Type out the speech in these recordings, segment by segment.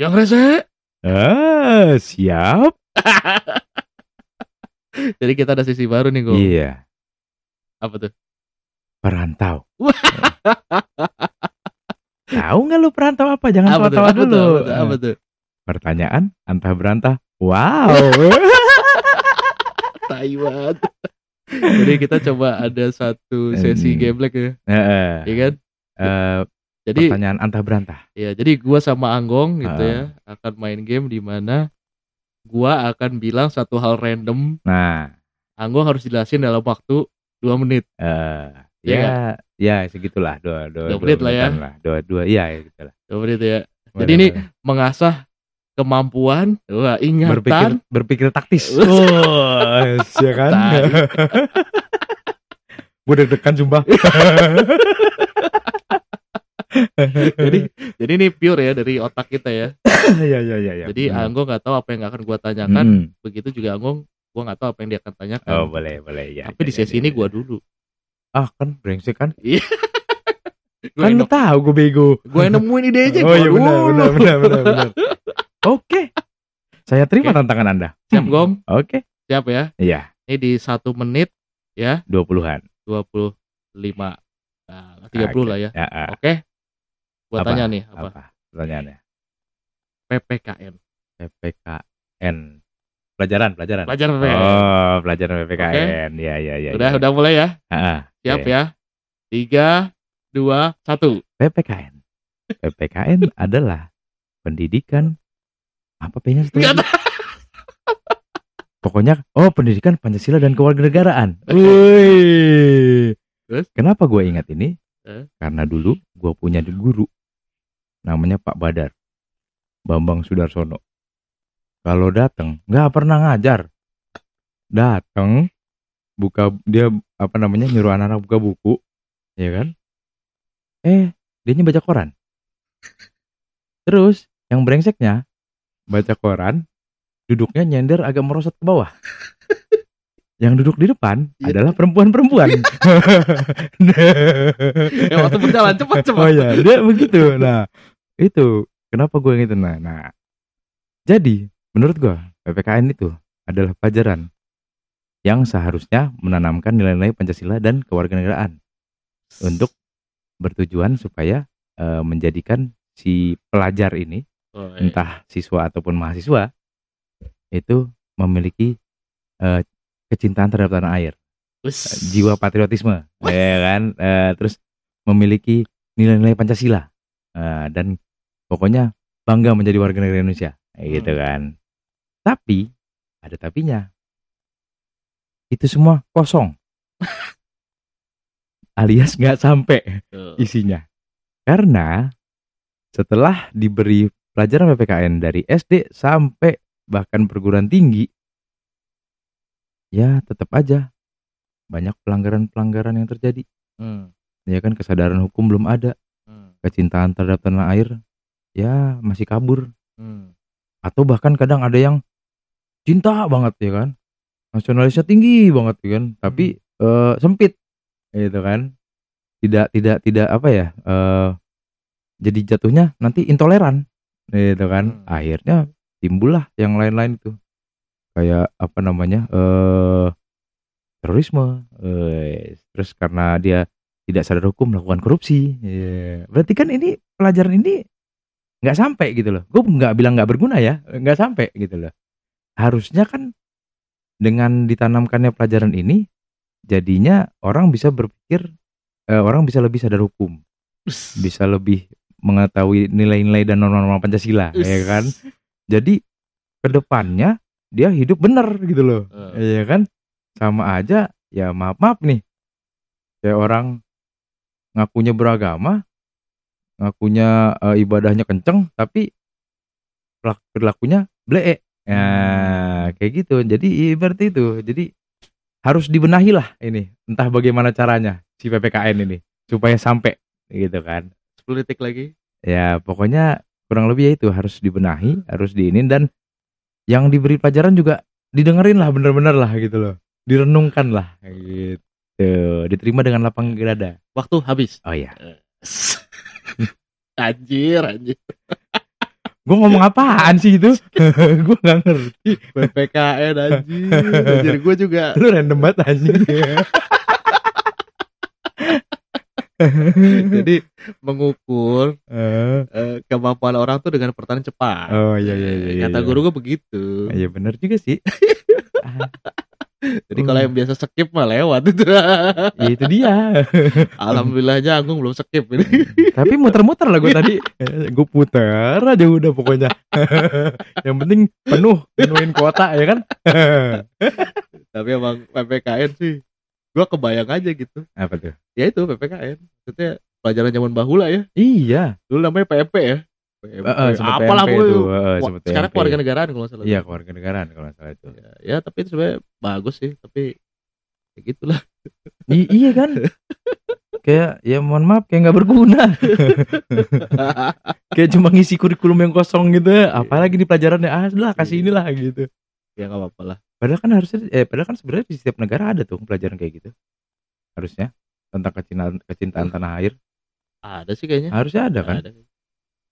Yang rese. Ah, siap. Jadi kita ada sisi baru nih, Go. Iya, Apa tuh? perantau. Tahu nggak lu perantau apa? Jangan Apa tuh? dulu. Apa tuh? Apa tuh? Pertanyaan antah berantah. Wow. Tai banget. Jadi kita coba ada satu sesi Hmm. gameplay ya, Heeh. ya kan? Eh, Jadi pertanyaan antah berantah. ya, jadi gua sama Anggong gitu Ah. ya akan main game di mana gua akan bilang satu hal random, Nah, Anggong harus jelasin dalam waktu dua menit. eh Iya ya, ya segitulah dua dua, Dua menit lah ya. menitan Dua dua iya ya gitulah. Dua menit ya. Jadi ini mengasah kemampuan, wah ingatan, berpikir berpikir taktis. Oh, ya kan? Gue deg-degan sumpah. jadi jadi ini pure ya dari otak kita ya. Iya iya iya iya. Jadi Hmm. Anggong nggak tahu apa yang akan gua tanyakan, Hmm. begitu juga Anggong gua nggak tahu apa yang dia akan tanyakan. Oh, boleh boleh ya. Tapi di ya, sesi ya, ini ya. gua dulu. Ah, kan brengsek kan? Gue Kan lu tahu gue bego. gue nemuin ide aja. Oh iya benar benar benar benar benar. Oke. Saya terima Oke. tantangan Anda. Siap Hmm. Gong, Oke. siap ya. Iya, Ini di satu menit ya 20-an. 25 nah, 30 lah ya. Ya, ah. Oke. Gua Apa? tanya nih apa? apa? Pertanyaannya. PPKN. PPKN. Pelajaran, pelajaran. Pelajaran PPKN. Oh, pelajaran PPKN. Iya, iya, iya. udah iya. udah mulai ya. Ah. Siap Oke. ya. Tiga, dua, satu. PPKN. PPKN adalah pendidikan apa P-nya Nggak lagi? Pokoknya oh pendidikan Pancasila dan kewarganegaraan. Wih. Terus? Kenapa gue ingat ini? Eh? Karena dulu gue punya guru namanya Pak Badar. Bambang Sudarsono. Kalau datang nggak pernah ngajar. Datang buka dia apa namanya nyuruh anak-anak buka buku, ya kan? Eh, dia baca koran. Terus yang brengseknya baca koran, duduknya nyender agak merosot ke bawah. yang duduk di depan Iya. adalah perempuan-perempuan. Ya waktu berjalan cepat cepat. Oh ya, dia begitu. Nah, itu kenapa gue gitu. Nah, nah. Jadi, menurut gue PPKN itu adalah pelajaran yang seharusnya menanamkan nilai-nilai Pancasila dan kewarganegaraan untuk bertujuan supaya eh, menjadikan si pelajar ini Oh, iya. entah siswa ataupun mahasiswa itu memiliki eh, kecintaan terhadap tanah air, Wus. eh, jiwa patriotisme, ya kan, Eh, terus memiliki nilai-nilai Pancasila Eh, dan pokoknya bangga menjadi warga negara Indonesia, kayak gitu Hmm. kan. Tapi ada tapinya, itu semua kosong, alias nggak sampai isinya. Karena setelah diberi pelajaran PPKN dari SD sampai bahkan perguruan tinggi, ya tetap aja banyak pelanggaran-pelanggaran yang terjadi. Hmm. Ya kan kesadaran hukum belum ada, Hmm. kecintaan terhadap tanah air ya masih kabur Hmm. atau bahkan kadang ada yang cinta banget ya kan. Nasionalisnya tinggi banget ya kan, tapi eh, sempit gitu kan. Tidak tidak tidak apa ya? eh jadi jatuhnya nanti intoleran gitu kan. Hmm. Akhirnya timbullah yang lain-lain itu. Kayak apa namanya? eh terorisme. eh, terus karena dia tidak sadar hukum melakukan korupsi. Iya. Berarti kan ini pelajaran ini nggak sampai gitu loh. Gue nggak bilang nggak berguna ya, nggak sampai gitu loh. Harusnya kan dengan ditanamkannya pelajaran ini, jadinya orang bisa berpikir, eh, orang bisa lebih sadar hukum, bisa lebih mengetahui nilai-nilai dan norma-norma Pancasila, ya kan? Jadi ke depannya dia hidup benar gitu loh, Eh. ya kan? Sama aja, ya maaf maaf nih, kayak orang ngakunya beragama, ngakunya eh, ibadahnya kenceng, tapi perilakunya blee. Ya, kayak gitu. Jadi ibarat itu. Jadi harus dibenahi lah ini. Entah bagaimana caranya si PPKN ini supaya sampai gitu kan. 10 detik lagi. Ya, pokoknya kurang lebih ya itu harus dibenahi, harus diinin dan yang diberi pelajaran juga didengerin lah bener-bener lah gitu loh. Direnungkan lah gitu. Diterima dengan lapang dada. Waktu habis. Oh iya. anjir, anjir. Gue ngomong apaan sih itu? gue nggak ngerti. PPKN anjing. Jadi gue juga Lu random banget anjing. jadi mengukur Eh, eh, kemampuan orang tuh dengan pertanyaan cepat. oh iya iya iya. iya, Kata iya. guru gue begitu. Iya benar juga sih. Jadi kalau yang biasa skip mah lewat itu. ya itu dia. Alhamdulillahnya Agung belum skip ini. Tapi muter-muter lah gue tadi. gue puter aja udah pokoknya. Yang penting penuh, penuhin kuota ya kan. Tapi emang PPKN sih. Gua kebayang aja gitu. Apa tuh? Ya itu PPKN. Maksudnya pelajaran zaman bahula ya. Iya. Dulu namanya PMP ya. Sempet Apalah gue. sempet Sekarang keluarga negaraan kalau salah. Iya keluarga negaraan kalau salah itu. Ya, ya, tapi itu sebenarnya bagus sih. Tapi ya gitulah. I- iya kan? kayak ya mohon maaf kayak nggak berguna. kayak cuma ngisi kurikulum yang kosong gitu. Apalagi di pelajarannya ah sudah kasih inilah gitu. ya nggak apa-apa lah. Padahal kan harusnya eh padahal kan sebenarnya di setiap negara ada tuh pelajaran kayak gitu. Harusnya tentang kecintaan kecintaan tanah air Ada sih kayaknya. harusnya ada kan Ada,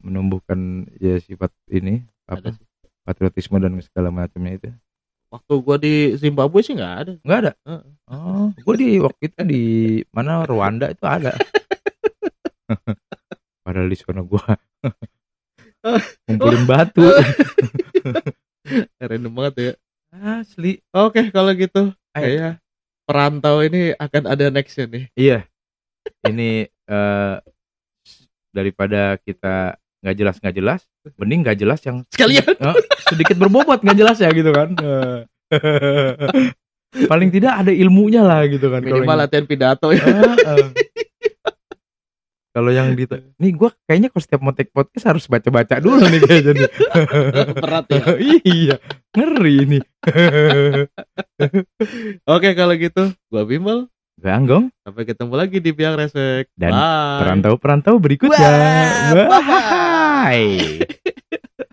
menumbuhkan ya sifat ini ada apa sih. patriotisme dan segala macamnya itu. Waktu gua di Zimbabwe sih nggak ada. Enggak ada. Heeh. Oh, gue di waktu itu di mana Rwanda itu ada. Padahal di sana gua ngumpulin batu. Random banget ya. Asli. Oke kalau gitu. Ayo. Kayaknya perantau ini akan ada nextnya nih. Iya. Ini eh daripada kita nggak jelas nggak jelas, mending nggak jelas yang Sekalian. Eh, sedikit berbobot nggak jelas ya gitu kan. Eh. Paling tidak ada ilmunya lah gitu kan. Minimal yang- latihan pidato ya. Ah. Kalau yang di nih gue kayaknya kalau setiap mau take podcast harus baca-baca dulu nih kayaknya nih. Berat ya. iya, ngeri nih. Oke kalau gitu. Gua Bimbel. Gue Anggong Sampai ketemu lagi di Biang Resek. Dan Bye. perantau-perantau berikutnya. Wah, Bye. Why?